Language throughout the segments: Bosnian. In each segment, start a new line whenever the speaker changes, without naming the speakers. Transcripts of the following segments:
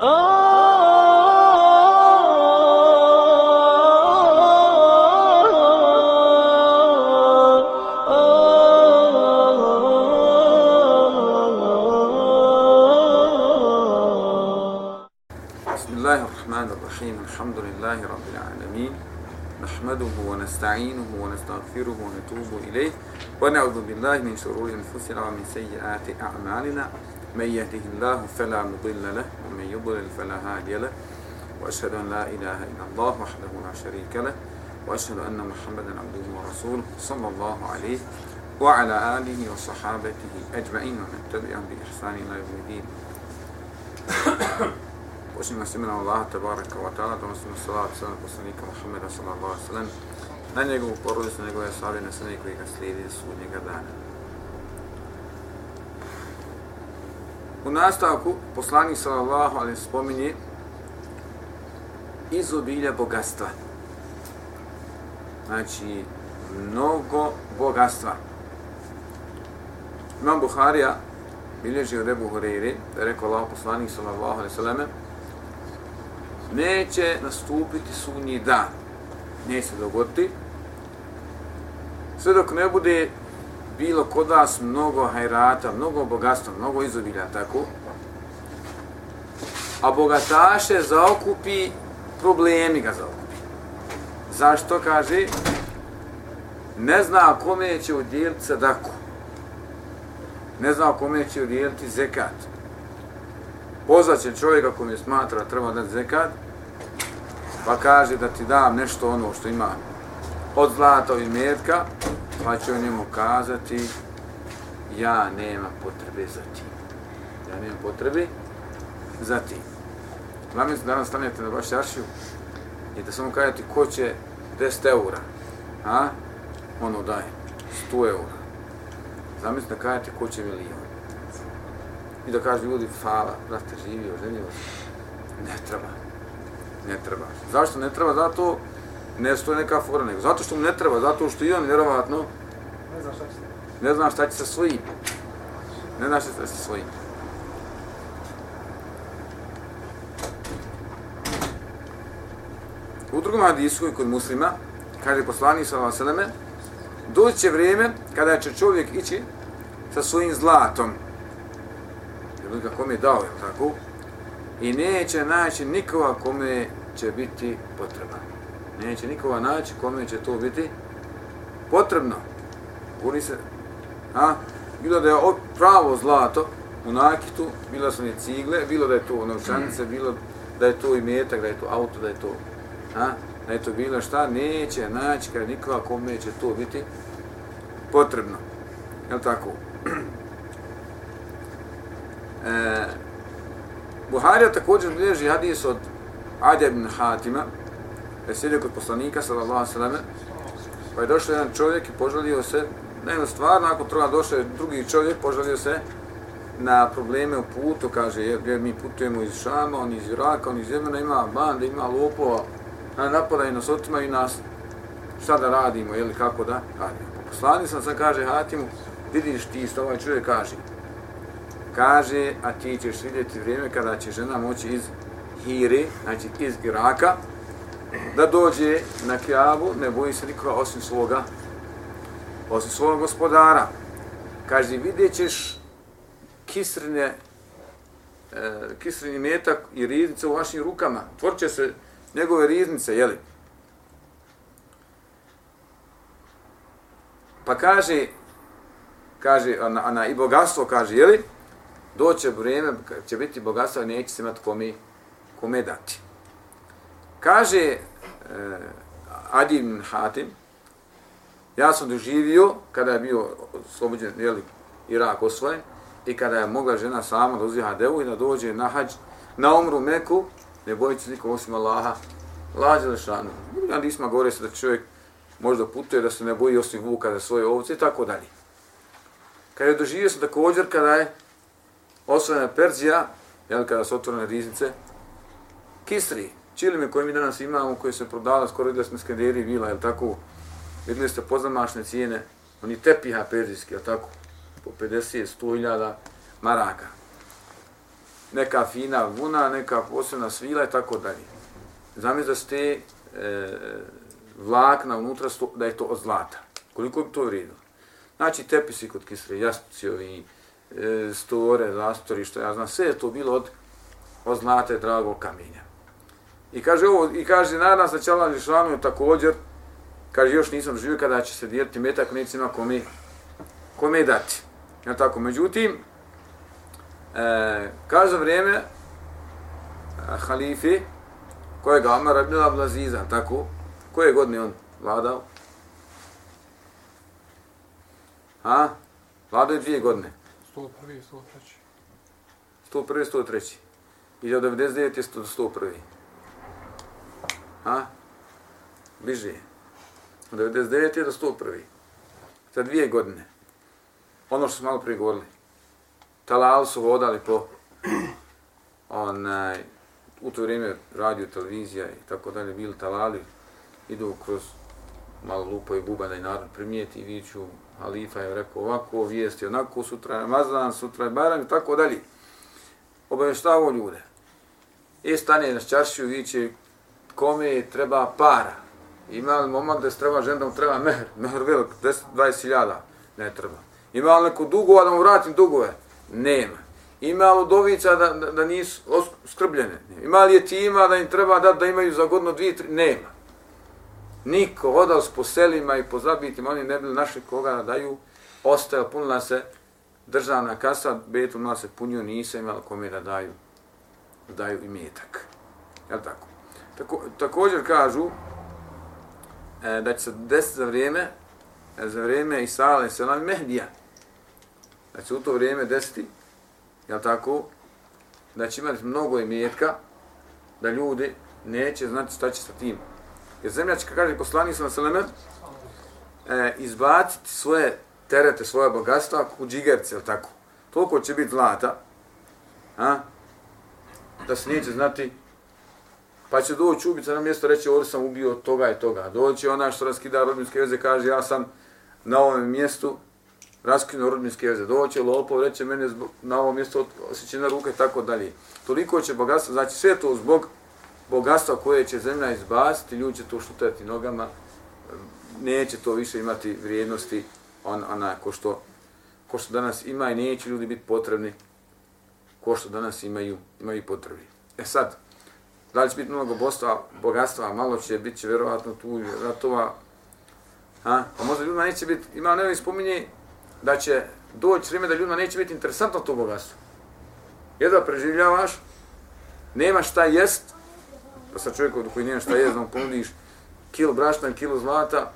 بسم الله الرحمن الرحيم. الحمد لله رب العالمين. نحمده ونستعينه ونستغفره ونتوب إليه. ونعوذ بالله من شرور أنفسنا ومن سيئات أعمالنا. من يهده الله فلا مضل له ومن يضلل فلا هادي له وأشهد أن لا إله إلا الله وحده لا شريك له وأشهد أن محمدا عبده ورسوله صلى الله عليه وعلى آله وصحابته أجمعين ومن تبعهم بإحسان إلى يوم الدين وأشهد أن الله تبارك وتعالى وأشهد الصلاة والسلام على سيدنا محمد صلى الله عليه وسلم na njegovu porodicu, na njegove sabine, sa njegove slijedi do sudnjega dana. U nastavku poslanik sallallahu alaihi spominje izobilja bogatstva. Znači, mnogo bogatstva. Imam Buharija bilježi od Ebu Hureyri, da je rekao Allah poslanik sallallahu alaihi sallam, neće nastupiti sunji dan. Neće se dogoditi. Sve dok ne bude bilo kod vas mnogo hajrata, mnogo bogatstva, mnogo izobilja, tako? A bogataše zaokupi, problemi ga zaokupi. Zašto, kaže? Ne zna kome će udjeliti sadaku. Ne zna kome će udjeliti zekat. Pozvaće čovjeka kome smatra treba dati zekat, pa kaže da ti dam nešto ono što ima od zlata i metka, pa će on njemu kazati ja nema potrebe za tim. Ja nemam potrebe za tim. Glavno se danas stanete na vašu aršiju i da samo kažete ko će 10 eura, a? ono daje 100 eura. Zamislite da kažete ko će milijon. I da kažu ljudi, fala, brate, živio, želio, ne treba. Ne treba. Zašto ne treba? Zato ne stoji neka fora, nego zato što mu ne treba, zato što i on vjerovatno ne zna šta će, ne zna šta će sa svojim. Ne zna šta će sa svojim. U drugom hadisu kod muslima, kaže poslanik sa vaseleme, doći će vrijeme kada će čovjek ići sa svojim zlatom, jer ga kome je dao, je tako? I neće naći nikoga kome će biti potreban neće nikova naći kome će to biti potrebno. Kuni se, a, bilo da je pravo zlato u nakitu, bilo su ne cigle, bilo da je to novčanice, bilo da je to i metak, da je to auto, da je to, a, da je to bilo šta, neće naći kada nikova kome će to biti potrebno. Je tako? E, Buharija također bilježi hadis od Adja ibn Hatima, je sjedio kod poslanika, sallallahu sallam, pa je došao jedan čovjek i požalio se, na jednu stvar, nakon toga došao je drugi čovjek, požalio se na probleme u putu, kaže, jer, jer mi putujemo iz Šama, on iz Iraka, on iz Jemena, ima bande, ima lopova, napadaju nas, otimaju nas, šta da radimo, ili kako da radimo. Poslani sam sam kaže Hatimu, vidiš ti isto, ovaj čovjek kaže, kaže, a ti ćeš vidjeti vrijeme kada će žena moći iz Hire, znači iz Iraka, da dođe na Kjavu, ne boji se nikoga osim svoga, osim svog gospodara. Kaže, vidjet ćeš kisrine, e, kisrini metak i riznice u vašim rukama. Tvorće se njegove riznice, jeli? Pa kaže, kaže, ona, ona, i bogatstvo kaže, jeli? Doće vrijeme, će biti bogatstvo, neće se imati kome, kome dati. Kaže Eh, Adi ibn Hatim, ja sam doživio kada je bio oslobođen, jeli, Irak osvojen, i kada je mogla žena sama da uzija devu i da dođe na hađ, na umru Meku, ne bojići se nikom osim Allaha, lađe za šanu. Ja nisma gore se da čovjek možda putuje, da se ne boji osim vuka za svoje ovce i tako dalje. Kada je doživio sam također, kada je osvojena Perzija, jel, kada su otvorene riznice, Kisri, čilime koje mi danas imamo, koje se prodala, skoro vidjeli smo skanderi vila, je tako? Vidjeli ste pozamašne cijene, oni tepiha perzijski, je tako? Po 50, 100 maraka. neka fina vuna, neka posebna svila i tako dalje. Zamisli da ste e, vlakna unutra, sto, da je to od zlata. Koliko bi to vrijedilo? Znači, tepisi kod kisre, jastuci ovi, e, store, zastori, što ja znam, sve je to bilo od, od zlate i dragog kamenja. I kaže ovo, i kaže, nadam se da će Allah Žešanu također, kaže, još nisam živio kada će se dijeliti metak, neće ima kome, kome dati. Ja tako, međutim, e, kaže vrijeme e, halife, kojega Amar ibn Ablaziza, tako, koje godine on vladao? Ha? Vladao je dvije godine.
101.
103. 101. 103. I od 99. je 101. A? Bliže je. Od 99. do 101. Za dvije godine. Ono što smo malo prije govorili. Talal su vodali po onaj, u to vrijeme radio, televizija i tako dalje, bili talali, idu kroz malo lupo i buba da i narod primijeti i viću, halifa je rekao ovako, vijesti onako, sutra je Ramazan, sutra je Baran i tako dalje. Obavještavo ljude. I stane na čaršiju, viće, kome treba para. Ima li momak da se treba žena, treba mehr, mehr velik, 10-20 hiljada, ne treba. Ima li neko dugova da mu vratim dugove? Nema. Ima li udovica da, da, da nisu skrbljene? Ima li je tima da im treba da, da imaju za godno dvije, tri? Nema. Niko odao po selima i po zabitima, oni ne bili našli koga da daju, ostaje punila se državna kasa, betu nas se punio, nisa imali kome da daju, daju imetak. Jel tako? Tako? Također kažu e, da će se desiti za vrijeme, e, za vrijeme Isala i Selam Mehdija, da će u to vrijeme desiti, je tako, da će imati mnogo imetka, da ljudi neće znati šta će sa tim Jer zemljačka, kaže poslanik sa Seleme, e, izbaciti svoje terete, svoje bogatstva u džigerce, ili tako. Toliko će biti zlata, a, da se neće znati, pa će doći ubica na mjesto reći, ovdje sam ubio toga i toga. Doći ona što raskida rodbinske veze, kaže, ja sam na ovom mjestu raskinuo rodbinske veze. Doći lopov, reće, mene na ovom mjestu osjećena ruka i tako dalje. Toliko će bogatstvo, znači sve to zbog bogatstva koje će zemlja izbaciti, ljudi će to šutati nogama, neće to više imati vrijednosti on, ona, ko, što, ko što danas ima i neće ljudi biti potrebni ko što danas imaju, imaju potrebi. E sad, da li će biti mnogo bostva, bogatstva, malo će biti će vjerovatno tu ratova, a, pa možda ljudima neće biti, ima nevoj spominje da će doći vrijeme da ljudima neće biti interesantno to bogatstvo. Jedva preživljavaš, nema šta jest, pa da sa čovjekom koji nema šta je, mu ponudiš kilo brašna kilo zlata,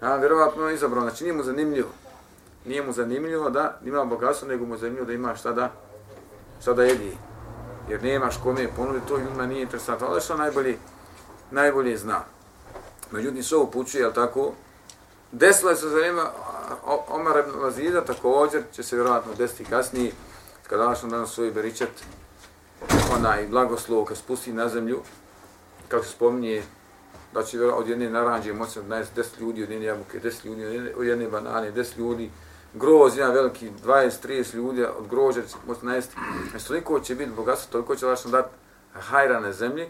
a vjerovatno je izabrao, znači nije mu zanimljivo. Nije mu zanimljivo da ima bogatstvo, nego mu je zanimljivo da ima šta da, šta da jedi. Jer nemaš kome ponuditi, to ljudima nije interesantno, ali što najbolje, najbolje zna. Međutim, sve upućuje, jel tako, desilo je se za vrijeme Omar ibn Lazida, također će se vjerovatno desiti kasnije, kada našem danas svoj beričat, onaj blagoslov kad spusti na zemlju, kako se spominje, da će od jedne naranđe moći da najesti deset ljudi, od jedne jabuke, deset ljudi, od jedne banane, deset ljudi, groz, jedan veliki, 20-30 ljudi od groža će moći najesti. Znači, toliko će biti bogatstvo, toliko će vašno dati hajra na zemlji,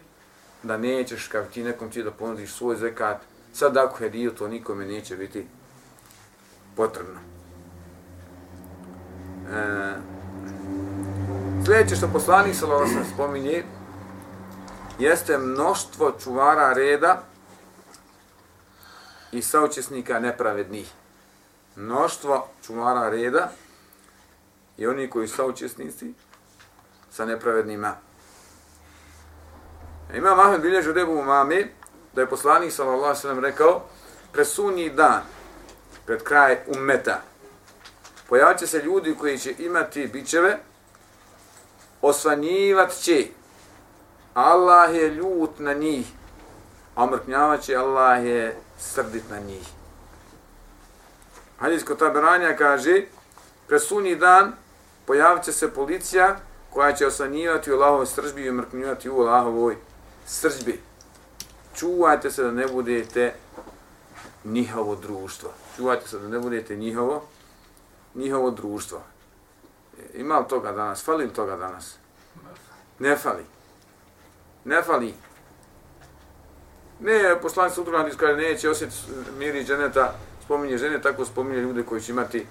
da nećeš, kako ti nekom ti da ponudiš svoj zekat, sad ako je dio, to nikome neće biti potrebno. E, Sljedeće što poslanik sallallahu alejhi spominje jeste mnoštvo čuvara reda i saučesnika nepravednih mnoštva čumara reda i oni koji su saučesnici sa nepravednima. Ima Mahmed bilježi u debu mami da je poslanik sallallahu alejhi ve rekao presunji dan pred kraj ummeta pojavit se ljudi koji će imati bićeve osvanjivat će. Allah je ljut na njih, a omrknjavat će Allah je srdit na njih. Hadis kod taberanja kaže, presunji dan pojavit će se policija koja će osanjivati u Allahovoj sržbi i mrknjivati u Allahovoj sržbi. Čuvajte se da ne budete njihovo društvo. Čuvajte se da ne budete njihovo, njihovo društvo. E, ima li toga danas? Fali li toga danas? Ne fali. Ne fali. Ne, poslanic sutra kaže, neće osjetiti miri dženeta, spominje žene, tako spominje ljude koji će imati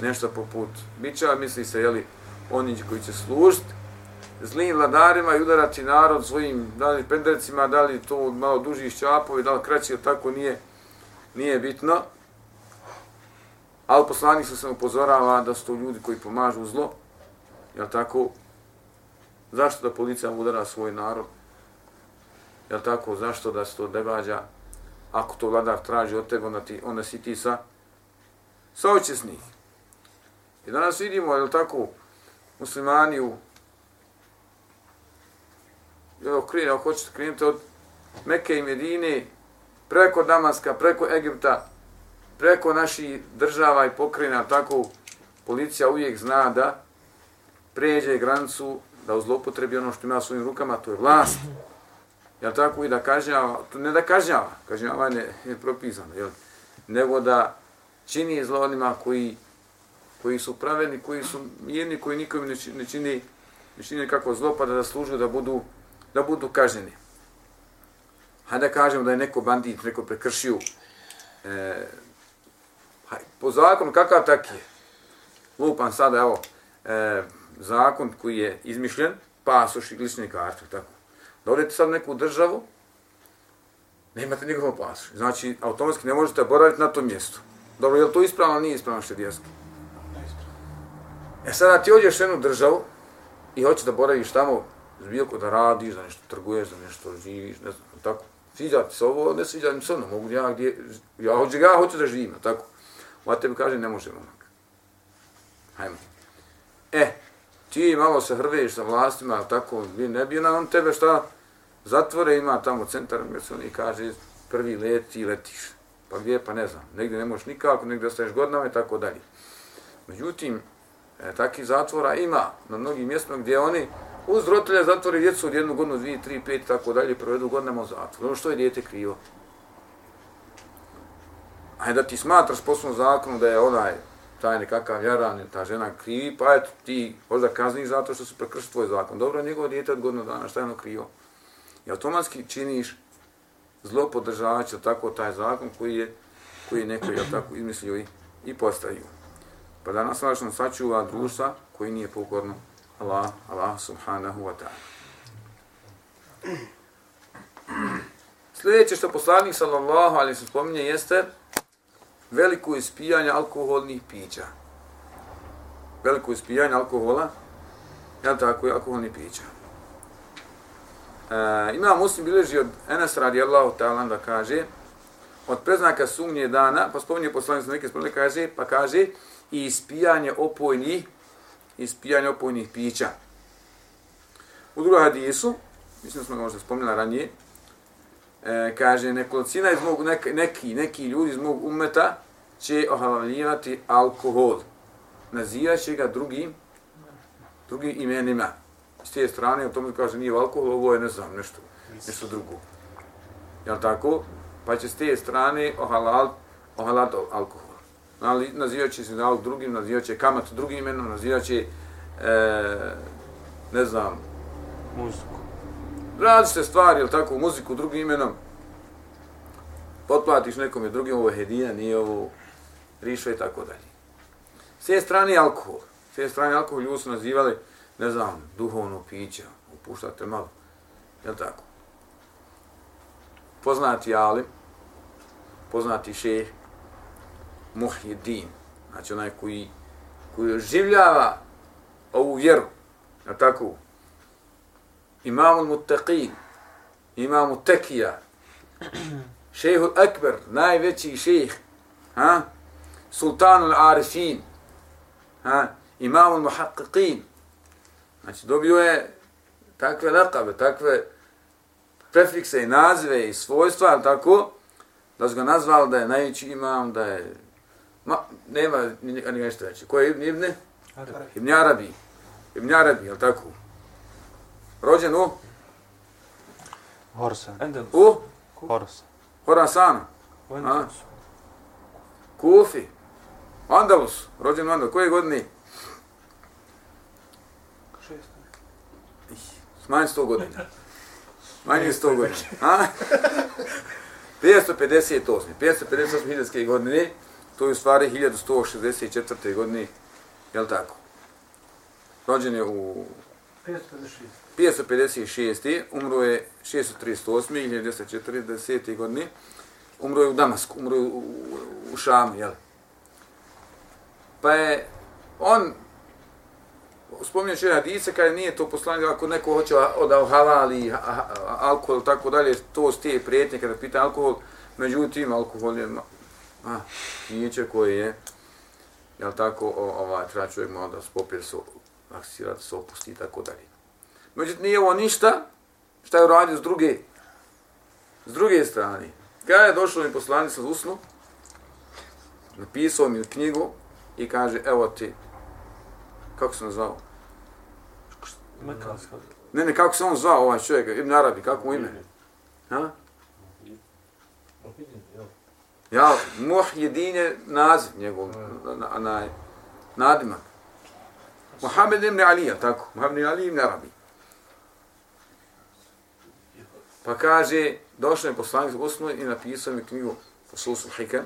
nešto poput bića, misli se, jeli, oni koji će služiti zlim vladarima i udarati narod svojim, da li pendrecima, da li to malo duži šćapovi, da li kraći, tako nije, nije bitno. Ali poslanik se upozorava da su to ljudi koji pomažu zlo, jel tako? Zašto da policija udara svoj narod? Jel tako? Zašto da se to događa? Ako to vladar traži od tebe, onda, ti, onda si ti sa, sa očesnih. I danas vidimo, jel tako, muslimani u evo krene, ako hoćete krenuti od Mekke i Medine, preko Damaska, preko Egipta, preko naših država i pokrena, tako policija uvijek zna da pređe granicu, da uzlopotrebi ono što ima svojim rukama, to je vlast. Jel tako i da kažnjava, to ne da kažnjava, kažnjava ne, je propisano, jel? nego da čini zlo onima koji, koji su pravedni, koji su mirni, koji nikom ne čini, ne čini, ne čini kako zlo, pa da služu da budu, da budu kažnjeni. Hajde da kažemo da je neko bandit, neko prekršio, e, po zakonu kakav tak je, lupan sada, evo, e, zakon koji je izmišljen, pasoš i glične karte, tako. Da odete sad neku državu, nemate nikakav pasoš. Znači, automatski ne možete boraviti na tom mjestu. Dobro, je li to ispravno nije ispravno što je? E sada ti ođeš jednu državu i hoćeš da boraviš tamo, zbiljko da radiš, da nešto trguješ, da nešto živiš, ne znam, tako. Sviđa ti se ovo, ne sviđa mi se ono, mogu ja gdje, ja hoću, ja hoću da živim, tako. Ova tebi kaže, ne možemo onak. Hajmo. E, ti malo se hrveš sa vlastima, tako, ne bi na on tebe šta zatvore, ima tamo centar, gdje se oni kaže, prvi let, ti letiš. Pa gdje, pa ne znam, negdje ne možeš nikako, negdje ostaješ godinama i tako dalje. Međutim, e, takih zatvora ima na mnogim mjestima gdje oni uz roditelja zatvore djecu od jednu godinu, dvije, tri, pet i tako dalje, provedu godinama u zatvoru. Ono što je djete krivo? Ajde da ti smatraš poslom zakonu da je onaj taj nekakav jaran ili ta žena krivi, pa eto ti možda kazni zato što su prekršili tvoj zakon. Dobro, njegovo djete od godinu dana, šta je ono krivo? I automatski činiš zlo podržavajući tako taj zakon koji je, koji je neko je tako izmislio i, i postavio. Pa da nas važno sačuva društva koji nije pokorno Allah, Allah subhanahu wa ta'ala. Sljedeće što poslanik sallallahu alaihi se spominje jeste veliko ispijanje alkoholnih pića. Veliko ispijanje alkohola, ja tako i alkoholnih pića. E, ima muslim bileži od Enes radijallahu ta'ala da kaže, od preznaka sumnje dana, pa spominje poslanicu neke spominje, kaže, pa kaže, i ispijanje opojnih, ispijanje opojnih pića. U drugom hadisu, mislim da smo ga možda spominjali ranije, e, kaže, nekolicina iz mog, nek, neki, neki ljudi iz mog umeta će ohalavljivati alkohol. Nazivat će ga drugim, drugim imenima. S te strane, o tome kaže, nije alkohol, ovo je, ne znam, nešto, nešto drugo. Jel tako? Pa će s te strane ohalal, ohalal alkohol. Ali nazivat će se nalog drugim, nazivat će kamat drugim imenom, nazivat će, e, ne znam,
muziku.
Različite stvari, jel tako, muziku drugim imenom. Potplatiš nekom je drugim, ovo je hedina, nije ovo rišo i tako dalje. S jedne strane alkohol. S jedne strane alkohol ljudi su nazivali, ne znam, duhovno piće, upuštate malo. Jel tako? Poznati alim, poznati šeh, muhjedin, znači onaj koji, koji oživljava ovu vjeru, jel tako? Imamu mutaqin, imamu tekija, šehu akbar, najveći šeh, ha? sultanul arifin, ha? imamul muhaqqiqin. Znači, dobio je takve lakabe, takve prefikse i nazive i svojstva, tako, da su ga nazvali da je najveći imam, da je... Ma, nema ni nešto reći. Ko je Ibn Ibn? Ibn Arabi. Ibn Arabi, je tako? Rođen u?
Horsan.
U?
Horsan.
Horasana. Kufi. Andalus. Rođen u Andalus. Koje godine? Manje 100 godina. Manje 100 godina. A? 558. 558 hiljadske godine, to je u stvari 1164. godine, je li tako? Rođen je u 556. Umro je 638. 1940. godine. Umro je u Damasku, umro je u, u, u Šamu, jel? Pa je on spominjao će hadise kada nije to poslanik ako neko hoće da halali alkohol tako dalje to s te prijetnje kada pita alkohol međutim alkohol je a nijeće koje je jel tako ovaj treba čovjek malo da spopije se aksirati se opusti i tako dalje međutim nije ovo ništa šta je uradio s druge s druge strane kada je došlo mi poslanik sa usnu napisao mi knjigu i kaže evo ti kako se nazvao? Ne, ne, kako se on zvao ovaj čovjek, Ibn Arabi, kako mu ime? Ha? Ja, Muhyiddin je naziv njegov, na, na, nadimak. Muhammed ibn Ali, tako, Muhammed ibn Ali ibn Arabi. Pa kaže, došao je poslanik Usnu i napisao mi knjigu Fususul Hikam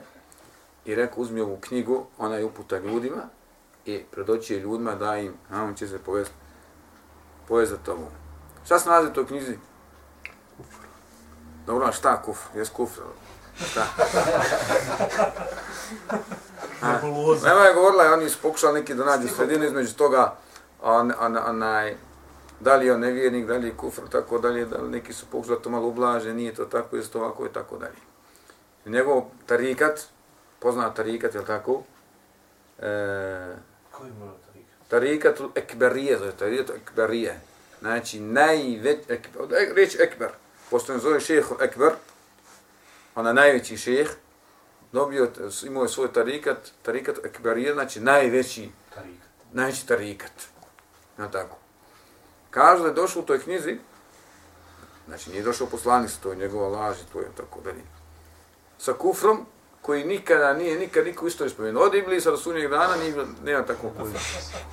i rekao, uzmi ovu knjigu, ona je uputa ljudima, i predoći ljudima da im, a on će se povesti, povesti tomu. Šta se nalazi u toj knjizi? Kufr. Dobro, a šta kufr? Jes kufr? Šta? Nema je govorila, oni su pokušali neki da nađu sredinu između toga, on, on, onaj, da li je on nevjernik, da li je kufr, tako dalje, da li neki su pokušali to malo ublaže, nije to tako, je to ovako i tako dalje. Njegov tarikat, poznat tarikat, je li tako? E,
Koji mora tarikat?
Tarikatul ekberije, zove tarikatul ekberije. Znači, najveć, ekber, reč ekber, pošto ne zove šeho ekber, ona najveći šeh, dobio, imao je svoj tarikat, tarikat ekberije, znači najveći
Tarikat.
najveći tarikat. Na tako. Kaže da je došao u toj knjizi, znači nije došao poslanik, to je njegova laž to je tako dalje. Sa kufrom, koji nikada nije, nikad niko isto je spomenuo. Od Iblisa do sunnjeg dana nije, nema takvog kufra.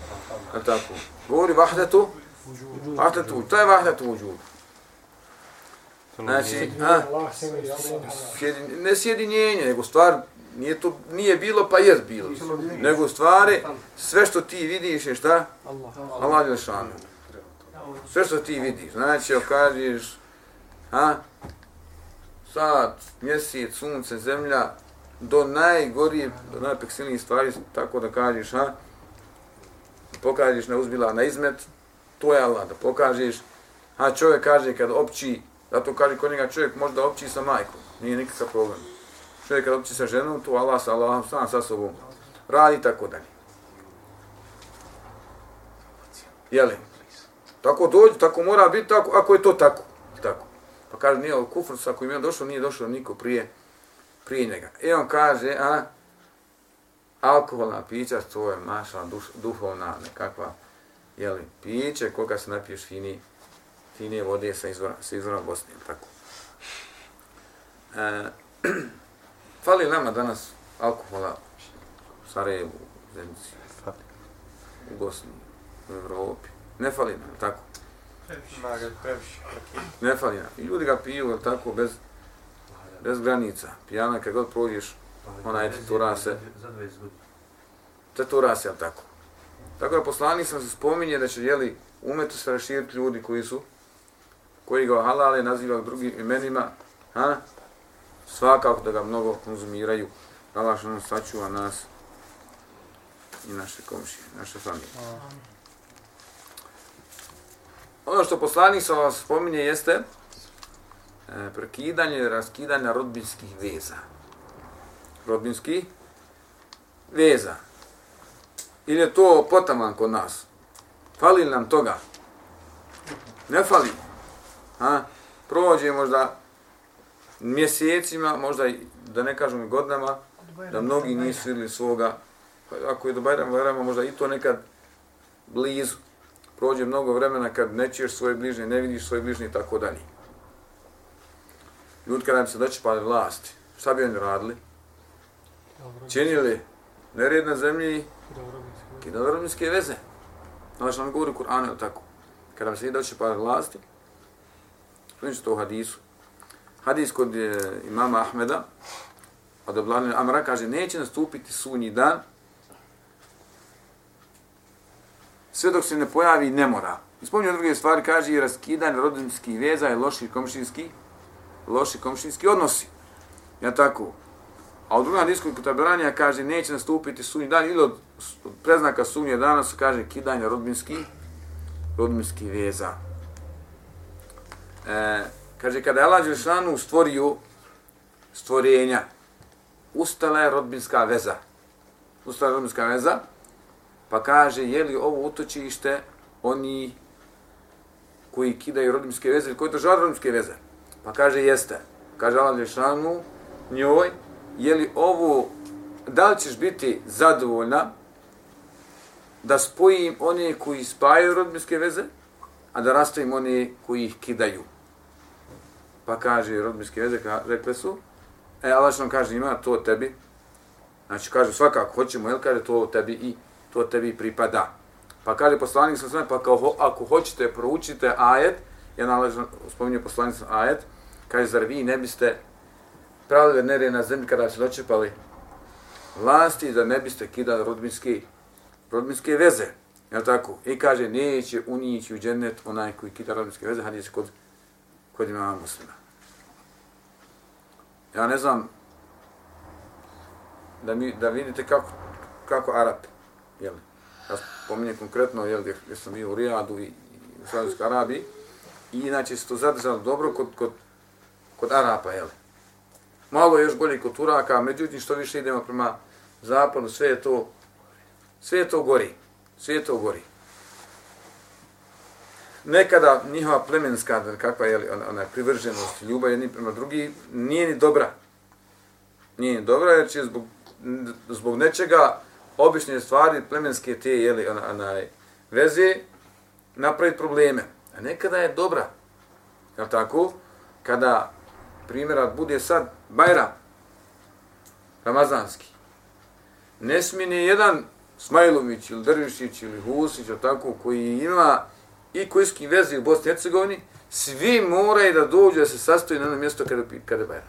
Na tako. Govori vahdetu, vahdetu, to je vahdetu uđud. Znači, a, sjedin, ne sjedinjenje, nego stvar, nije to nije bilo pa jest bilo. Nego stvari, sve što ti vidiš je šta? Allah je šanu. Sve što ti vidiš. Znači, kažeš, a, sad, mjesec, sunce, zemlja, do najgorije, do najpeksilnijih stvari, tako da kažeš, ha, pokažeš na uzbila na izmet, to je Allah, da pokažeš, a čovjek kaže kad opći, zato kaže kod njega čovjek možda opći sa majkom, nije nikakav problem. Čovjek kad opći sa ženom, to Allah sa Allahom, sam sa sobom, radi tako dalje. Jeli? Tako dođe, tako mora biti, tako, ako je to tako. tako. Pa kaže, nije ovo kufr, sa kojim je došao, nije došao niko prije, prije njega. I on kaže, a, alkoholna pića, to je maša duš, duhovna nekakva, jeli, piće, koga se napiješ fini, finije vode sa izvora, sa izvora Bosne, tako. E, fali nama danas alkohola u Sarajevu, u Zemci, u Bosni, u Evropi. Ne fali nam, tako? Ne fali nam. I ljudi ga piju, tako, bez, bez granica. Pijana, kad god prođeš, onaj tetura se.
Za 20 godina.
Tetura se, tako. Tako da poslanik sam se spominje da će, jeli, umetu se raširiti ljudi koji su, koji ga halale nazivaju drugim imenima, ha? svakako da ga mnogo konzumiraju. Allah što nam sačuva nas i naše komšije, naše familije. Ono što poslanik sa vas spominje jeste e, prekidanje i raskidanje rodbinskih veza. Rodbinskih veza. Ili je to potaman kod nas? Fali li nam toga? Ne fali. Ha? Prođe možda mjesecima, možda i, da ne kažem godinama, da mnogi nisu vidjeli svoga, pa ako je do Bajrama, Bajrama, možda i to nekad blizu. Prođe mnogo vremena kad ne čuješ svoje bližnje, ne vidiš svoje bližnje i tako dalje. Ljudi kada im se dočepali vlasti, šta bi oni radili? Činili nered na zemlji i dobrobinske veze. Znači nam govori Kur'an, tako? kada bi se nije doći par vlasti, spomenut to u hadisu. Hadis kod e, imama Ahmeda, od Ablanin Amra, kaže, neće nastupiti sunji dan, sve dok se ne pojavi nemora. mora. spominju druge stvari, kaže i raskidanje rodinskih veza i loši komšinski, loši komšinski odnosi. Ja tako. A u drugom hadisku kod Taberanija kaže neće nastupiti sunji dan ili od, od preznaka sunje dana se kaže kidanje rodinski, rodinski veza. E, kaže kada je Allah Đelšanu stvorio stvorenja, ustala je rodbinska veza. Ustala je rodbinska veza, pa kaže je li ovo utočište oni koji kidaju rodbinske veze ili koji to žele rodbinske veze. Pa kaže jeste. Kaže Allah Đelšanu njoj, je li ovo, da li ćeš biti zadovoljna da spojim one koji spajaju rodbinske veze, a da rastavim one koji ih kidaju. Pa kaže rodbinske veze, ka, rekli su, e, Allah nam kaže, ima to tebi, znači kaže svakako hoćemo, jel kaže to tebi i to tebi pripada. Pa kaže poslanik sa sve, pa kao, ako hoćete, proučite ajet, ja nalažem, spominju poslanik ajet, kaže, zar vi ne biste pravili nerije na zemlji kada se dočepali vlasti da ne biste kidali rodbinske, rodbinske veze. Jel tako? I kaže, neće unići u džennet onaj koji kida rodbinske veze, hadis kod, kod imama muslima. Ja ne znam da, mi, da vidite kako, kako Arap, jel? Ja spominjem konkretno, jel, gdje sam bio u Rijadu i, i u Saudijskoj Arabiji, i inače se to zadržalo dobro kod, kod, kod Arapa, jel? malo još bolje kod Turaka, međutim što više idemo prema zapadu, sve je to, sve je to gori. Sve je to gori. Nekada njihova plemenska, kakva je ona, ona privrženost, ljubav jedni prema drugi, nije ni dobra. Nije ni dobra jer će zbog, zbog nečega obične stvari plemenske te jeli, ona, ona, veze napraviti probleme. A nekada je dobra. Je tako? Kada primjera bude sad Bajram, Ramazanski, ne smije ni jedan Smajlović ili Drvišić ili Husić, tako, koji ima i kojski vezi u Bosni i Hercegovini, svi moraju da dođu da se sastoji na jedno mjesto kada, kada Bajram.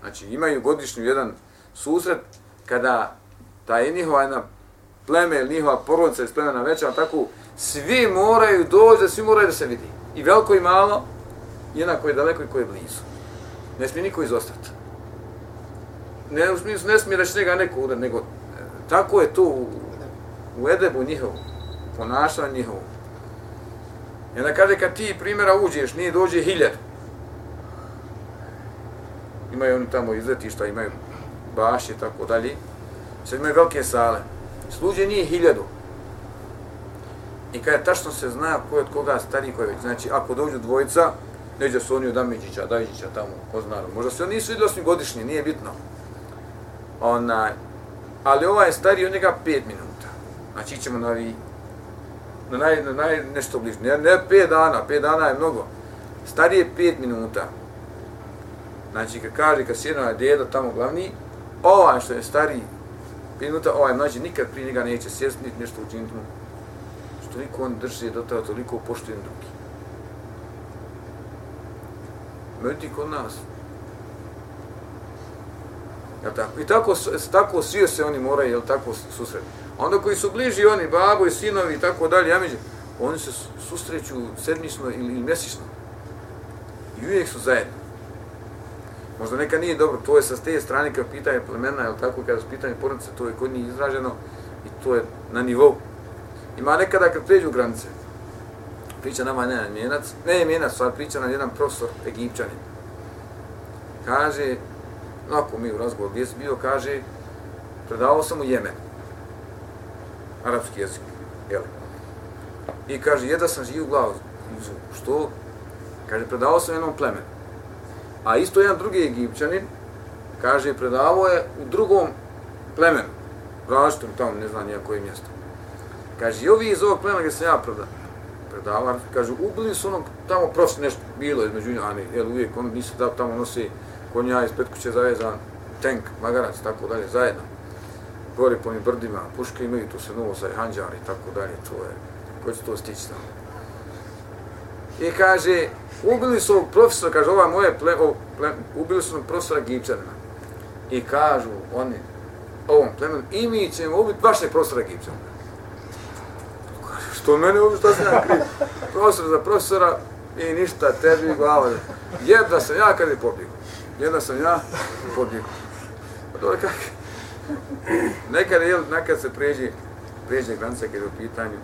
Znači, imaju godišnju jedan susret kada ta je njihova jedna pleme ili njihova porodica iz plemena veća, tako, svi moraju doći, svi moraju da se vidi. I veliko i malo, jednako je daleko i koje je blizu. Ne smije niko izostati. Ne, u smislu, ne smije da će njega neko udar, nego e, tako je to u, u edebu njihovu, ponašanju njihovu. I onda kaže, kad ti primjera uđeš, nije dođe hiljad. Imaju oni tamo izletišta, imaju bašće i tako dalje. Sad imaju velike sale. Sluđe nije hiljadu. I kada tačno se zna ko je od koga stari, koji je već. Znači, ako dođu dvojica, neđe su oni od Amidžića, Dajđića tamo, ko zna, možda se oni nisu vidjeli osim godišnji, nije bitno. Onaj, ali ovaj je stariji od njega pet minuta. Znači ćemo na, vi, na, naj, na naj, nešto bližnje. Ne, ne pet dana, pet dana je mnogo. Starije je pet minuta. Znači kad kaže, kad sjedno je djedo tamo glavni, ovaj što je stariji pet minuta, ovaj mlađi nikad prije njega neće sjesti, niti nešto učiniti mu. Što niko on drži do toga toliko poštujem drugi. Međutim, kod nas. Jel tako? I tako, tako svi se oni moraju, jel tako, susreti. Onda koji su bliži oni, babo i sinovi i tako dalje, ja oni se susreću sedmično ili, ili mjesečno. I uvijek su zajedno. Možda neka nije dobro, to je sa te strane kao pitanje plemena, je tako, kada su pitanje porodice, to je kod njih izraženo i to je na nivou. Ima nekada kad pređu granice, priča nama ne mjenac, ne mjenac, sad priča nam jedan profesor, egipćanin. Kaže, onako mi u razgovoru gdje bio, kaže, predavao sam u Jemenu arapski jezik, jel? I kaže, jedva sam živ u glavu, što? Kaže, predavao sam jednom plemenu. A isto jedan drugi egipćanin, kaže, predavao je u drugom plemenu, različitom tamo, ne znam nijakoj mjesto. Kaže, i ovi iz ovog plemena gdje sam ja predavao, predavar, kažu, ubili su onog, tamo prošli nešto bilo između njih, ali jel, uvijek on nisu da tamo nosi konja iz petkuće zavezan, tank, magarac, tako dalje, zajedno. Gori po ovim brdima, puške imaju, tu se novo sa hanđar i tako dalje, to je, ko će to stići tamo. I kaže, ubili su ovog profesora, kaže, ova moje ple, o, ple, ubili su profesora Gipčana. I kažu oni, ovom plemenu, i mi ćemo ubiti vaše profesora Gipčana. Kaže, što mene ubiti, šta sam ja kriv? Profesor za profesora i ništa, tebi glava. Jedna sam ja kad je pobjegao. Jedna sam ja pobjegao. Pa dobro, kako? Nekad, jel, nekad se pređe, pređe granica kada je u pitanju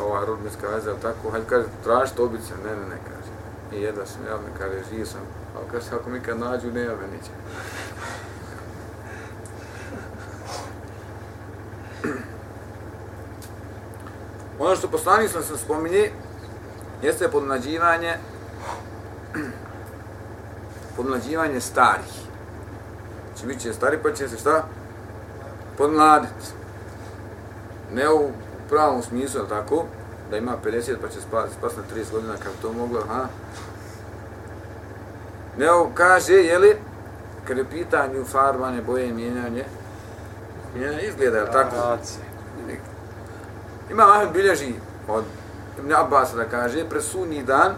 ova rodbinska veza, ali tako, hajde kaže, tražite obice, ne, ne, ne, kaže. I jedva sam ja, ne kaže, živ sam, pa ali kaže, ako mi kad nađu, ne jave niće. Ono što poslanik sam se spominje, jeste podmlađivanje podmlađivanje starih. Znači, bit će stari, pa će se šta? Podmladiti. Ne u pravom smislu, ali tako, da ima 50 pa će spasti spas na 30 godina, kako to moglo, ha? Ne kaže, jeli, kad je pitanju farbanje, boje i mijenjanje, mijenjanje izgleda, je tako? Ima Ahmed bilježi od Ibn Abbas da kaže, pre sunni dan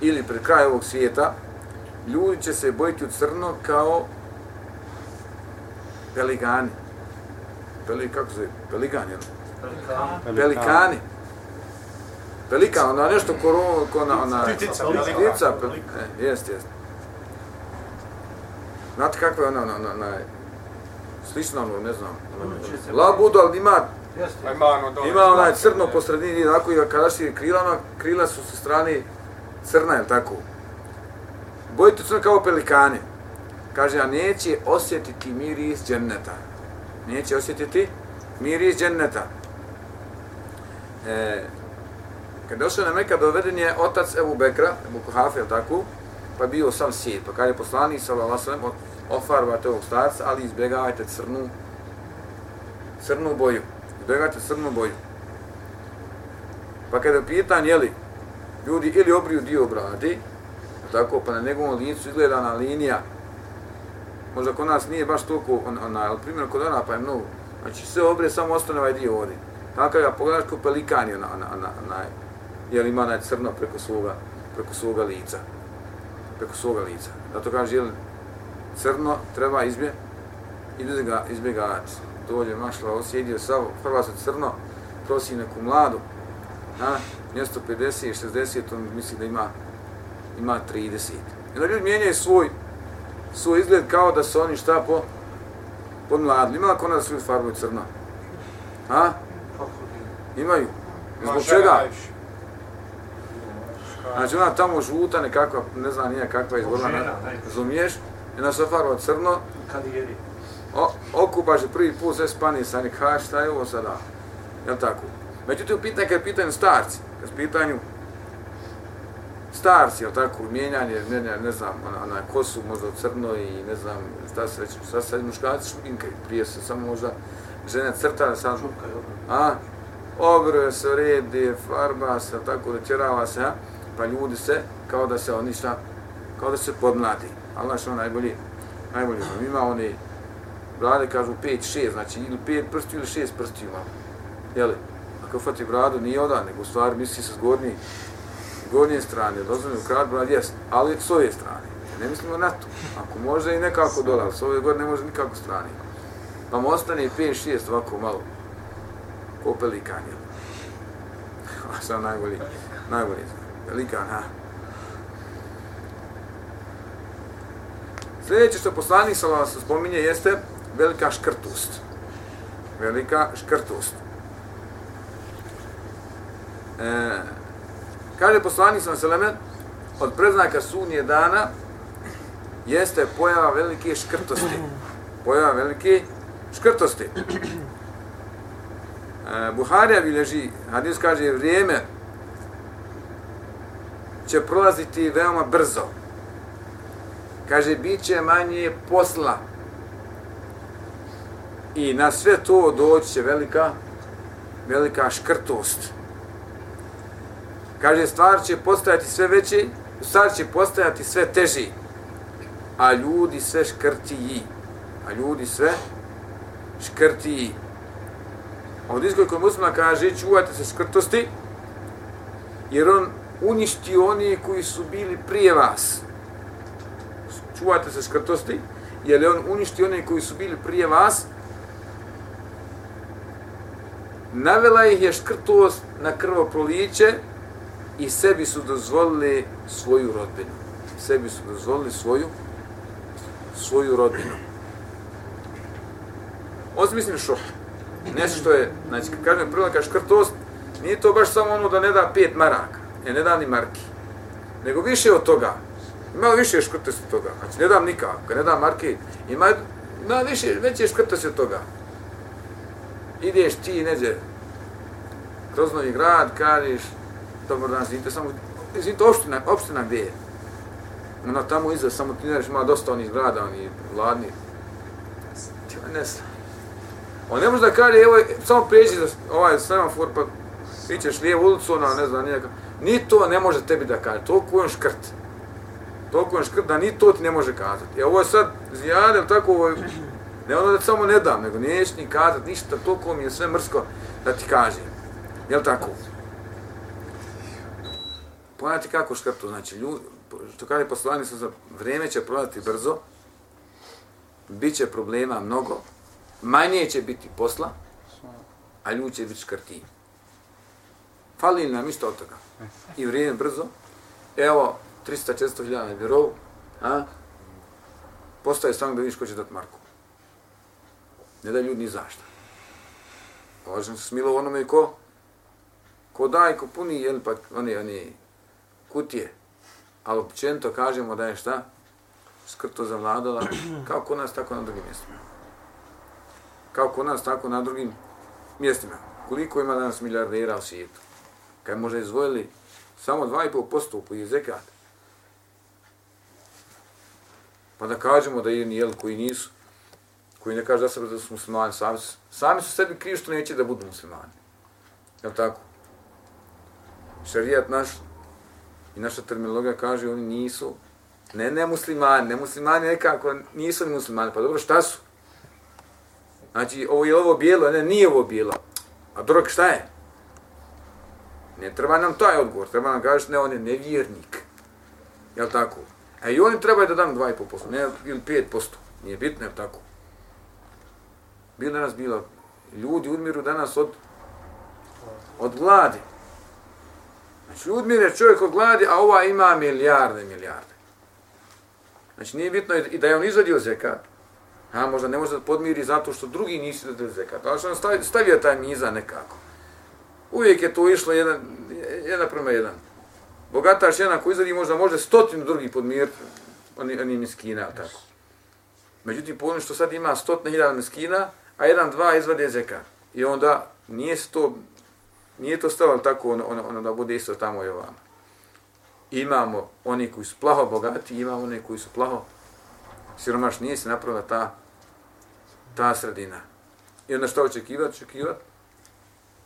ili pred kraj ovog svijeta, ljudi će se bojiti u crno kao peligani. Peli, kako se peligani, jel?
Pelikan.
Pelikani. Pelikan, ona nešto ko, ko na, ona...
Ptica,
Ptica,
pelikan.
e, jest, jest. Znate kako je ona, ona, ona, ona slično ono, ne znam, ona, labudu, ali ima,
Jeste. Ima ono dole.
ima onaj crno po sredini, onako i kada si krilama, krila su sa strane crna, je tako? Bojite crno kao pelikani. Kaže, a neće osjetiti miris dženneta. Neće osjetiti miris dženneta. E, kad došao na Meka, doveden je otac Ebu Bekra, Ebu Kuhafe, tako? Pa bio sam sjed. Pa kada je poslani, sallallahu alejhi ve sellem, ovog starca, ali izbjegavajte crnu, crnu boju. Izbjegavajte crnu boju. Pa kada je pitan, jeli, ljudi ili obriju dio brade, tako, pa na njegovom licu izgleda na linija, možda kod nas nije baš toliko, on, onaj, ali primjer kod ona pa je mnogo, znači sve obre, samo ostane ovaj dio ovdje. Tako ja pogledaš kao pelikan je onaj, ona, ona, jer ima onaj crno preko svoga, preko svoga lica. Preko svoga lica. Zato kaže, jel, crno treba izbje, izbjega, izbjegavati. Dođe mašla, osjedio sav, prva se crno, prosi neku mladu, na mjesto 50, 60, on misli da ima, ima 30. I onda ljudi mijenjaju svoj, svoj izgled kao da su oni šta po, podmladili. Ima li da svi farbuju crno? Ha? Imaju. Zbog čega? Znači ona tamo žuta nekakva, ne znam nije kakva izborna, ne, razumiješ? I na safaru crno,
Kad jedi.
o, okupaš prvi put sve spani sa nek, ha šta je ovo sada? Jel tako? Međutim, pitanje kad je pitanje starci, kad je pitanju starci, jel tako, mijenjanje, ne, ne, ne znam, ona, ona kosu možda crno i ne znam, šta se već, šta se muškarci šminkaju, prije se samo možda žene sad,
je dobro.
a, obruje se, redi, farba se, tako da tjerava se, a, pa ljudi se, kao da se oni šta, kao da se podmladi. Allah što najbolji, najbolji znam. Ima oni, brade kažu 5-6, znači ili 5 prstiju ili 6 prstiju ima. Jeli? Ako fati bradu nije odan, nego u stvari misli se s gornje, strane, dozvoljeno krad brad jest, ali s ove strane. Ne mislimo na to. Ako može i nekako dole, ali s ove gore ne može nikako strane. Pa mu ostane 5-6 ovako malo, ko pelikan, jel? A sam najbolji, najbolji. Pelikan, ha? Sljedeće što poslanik sa vas spominje jeste velika škrtost. Velika škrtost. E, kaže poslanik sam seleme, od preznaka sunnije dana jeste pojava velike škrtosti. Pojava velike škrtosti. E, Buharija bilježi, hadis kaže, vrijeme će prolaziti veoma brzo. Kaže, bit će manje posla. I na sve to doći će velika, velika škrtost. Kaže, stvar će postajati sve veći, stvar će postajati sve teži, a ljudi sve škrtiji. A ljudi sve škrtiji. Od izgoj koji muslima kaže, čuvajte se škrtosti, jer on uništi oni koji su bili prije vas. Čuvajte se škrtosti, jer je on uništi oni koji su bili prije vas, navela ih je škrtost na krvoproliće i sebi su dozvolili svoju rodbinu. Sebi su dozvolili svoju svoju rodbinu. Ozmislim šuh. Nešto što je, znači, kad kažem prilaka kaže škrtost, nije to baš samo ono da ne da pet maraka, ne, ne da ni marki, nego više od toga. Ima više škrtosti od toga. Znači, ne dam nikako, ne dam marke, ima, ima više, veće škrtosti od toga. Ideš ti, neđe, kroz novi grad, kažeš, dobro dan, izvinite, samo, izvinite, opština, opština gdje je? Ona tamo iza, samo ti neš, ima dosta onih grada, oni vladni. Ti ne znam. On ne može da kaže, evo, samo prijeđi za ovaj semafor, pa ićeš lijevu ulicu, ona, ne znam, nijaka. Ni to ne može tebi da kaže, toliko je on škrt. Toliko je on škrt da ni to ti ne može kazati. E ovo je sad zjadem tako ovo je, ne ono da samo ne dam, nego niješ ni kazati ništa, toliko mi je sve mrsko da ti kažem. Jel tako? Pogledajte kako škrto, znači, ljudi, što je poslani su za vrijeme će prolaziti brzo, bit će problema mnogo, manje će biti posla, a ljudi će biti škrti. Fali nam isto od toga. I vrijeme brzo, evo, 300-400 hiljada na birovu, a? postaje samo da vidiš ko će dati Marku. Ne da ljudi ni zašto. Važno se smilo onome ko, ko daj, ko puni, jel, pa oni, oni, kutije, ali općenito kažemo da je šta? Skrto zavladala, kao kod nas, tako na drugim mjestima. Kao kod nas, tako na drugim mjestima. Koliko ima danas milijardera u svijetu? Kad možda izvojili samo 2,5% po zekat. Pa da kažemo da jedni jel koji nisu, koji ne kaže da sebe da su muslimani, sami, sami su sebi krivi što neće da budu muslimani. Je tako? Šarijat naš I naša terminologija kaže oni nisu, ne ne muslimani, ne muslimani nekako nisu ni muslimani. Pa dobro, šta su? Znači, ovo je ovo bijelo, ne, nije ovo bijelo. A drog, šta je? Ne treba nam taj odgovor, treba nam kažeš, ne, on je nevjernik. Jel tako? A i oni trebaju da dam 2,5%, ne, ili 5%. Nije bitno, jel tako? Bilo nas bilo, ljudi umiru danas od, od gladi. Znači, Ljudmir čovjek od gladi, a ova ima milijarde, milijarde. Znači, nije bitno i da je on izvadio zekat, a možda ne može da podmiri zato što drugi nisu izvadio zekat, ali što on stavio, stavio taj miza nekako. Uvijek je to išlo jedan, jedan prema jedan. Bogataš jedan koji izvadi možda može stotinu drugih podmiriti, oni, oni miskina, tako. Međutim, po što sad ima stotne hiljada miskina, a jedan, dva izvade zekat. I onda nije se to Nije to stalo tako ono, ono, ono da bude isto tamo i ovamo. Imamo oni koji su plaho bogati, imamo oni koji su plaho siromašni. Nije se napravila ta, ta sredina. I onda što očekivati? Očekivati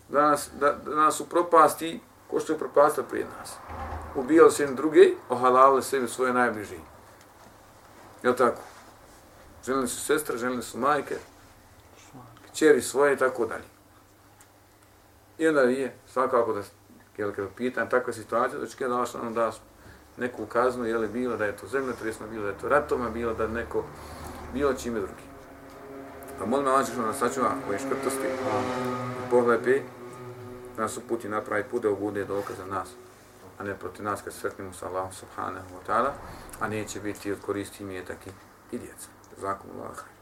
da nas, da, da nas upropasti ko što je propastio prije nas. Ubijali se jedne druge, ohalavali sebi svoje najbliži. Je tako? Želili su sestre, želili su majke, čeri svoje i tako dalje. I onda je svakako da, jel, kada pitan takva situacija, da će da ono da neku kaznu, je li bilo da je to zemljotresno, bilo da je to ratoma, bilo da neko, bilo čime drugi. A molim Allah što nas sačuva ove škrtosti, pohlepi, da nas uputi napravi put da bude dokaz za nas, a ne proti nas kad sretnimo sa Allahom subhanahu wa ta'ala, a neće biti od koristi mjetaki i djeca. Zakum Allah.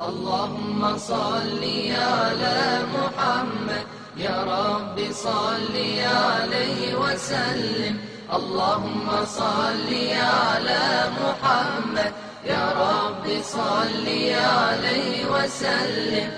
اللهم صل على محمد. يا رب صل عليه وسلم. اللهم صل على محمد. يا رب صل عليه وسلم.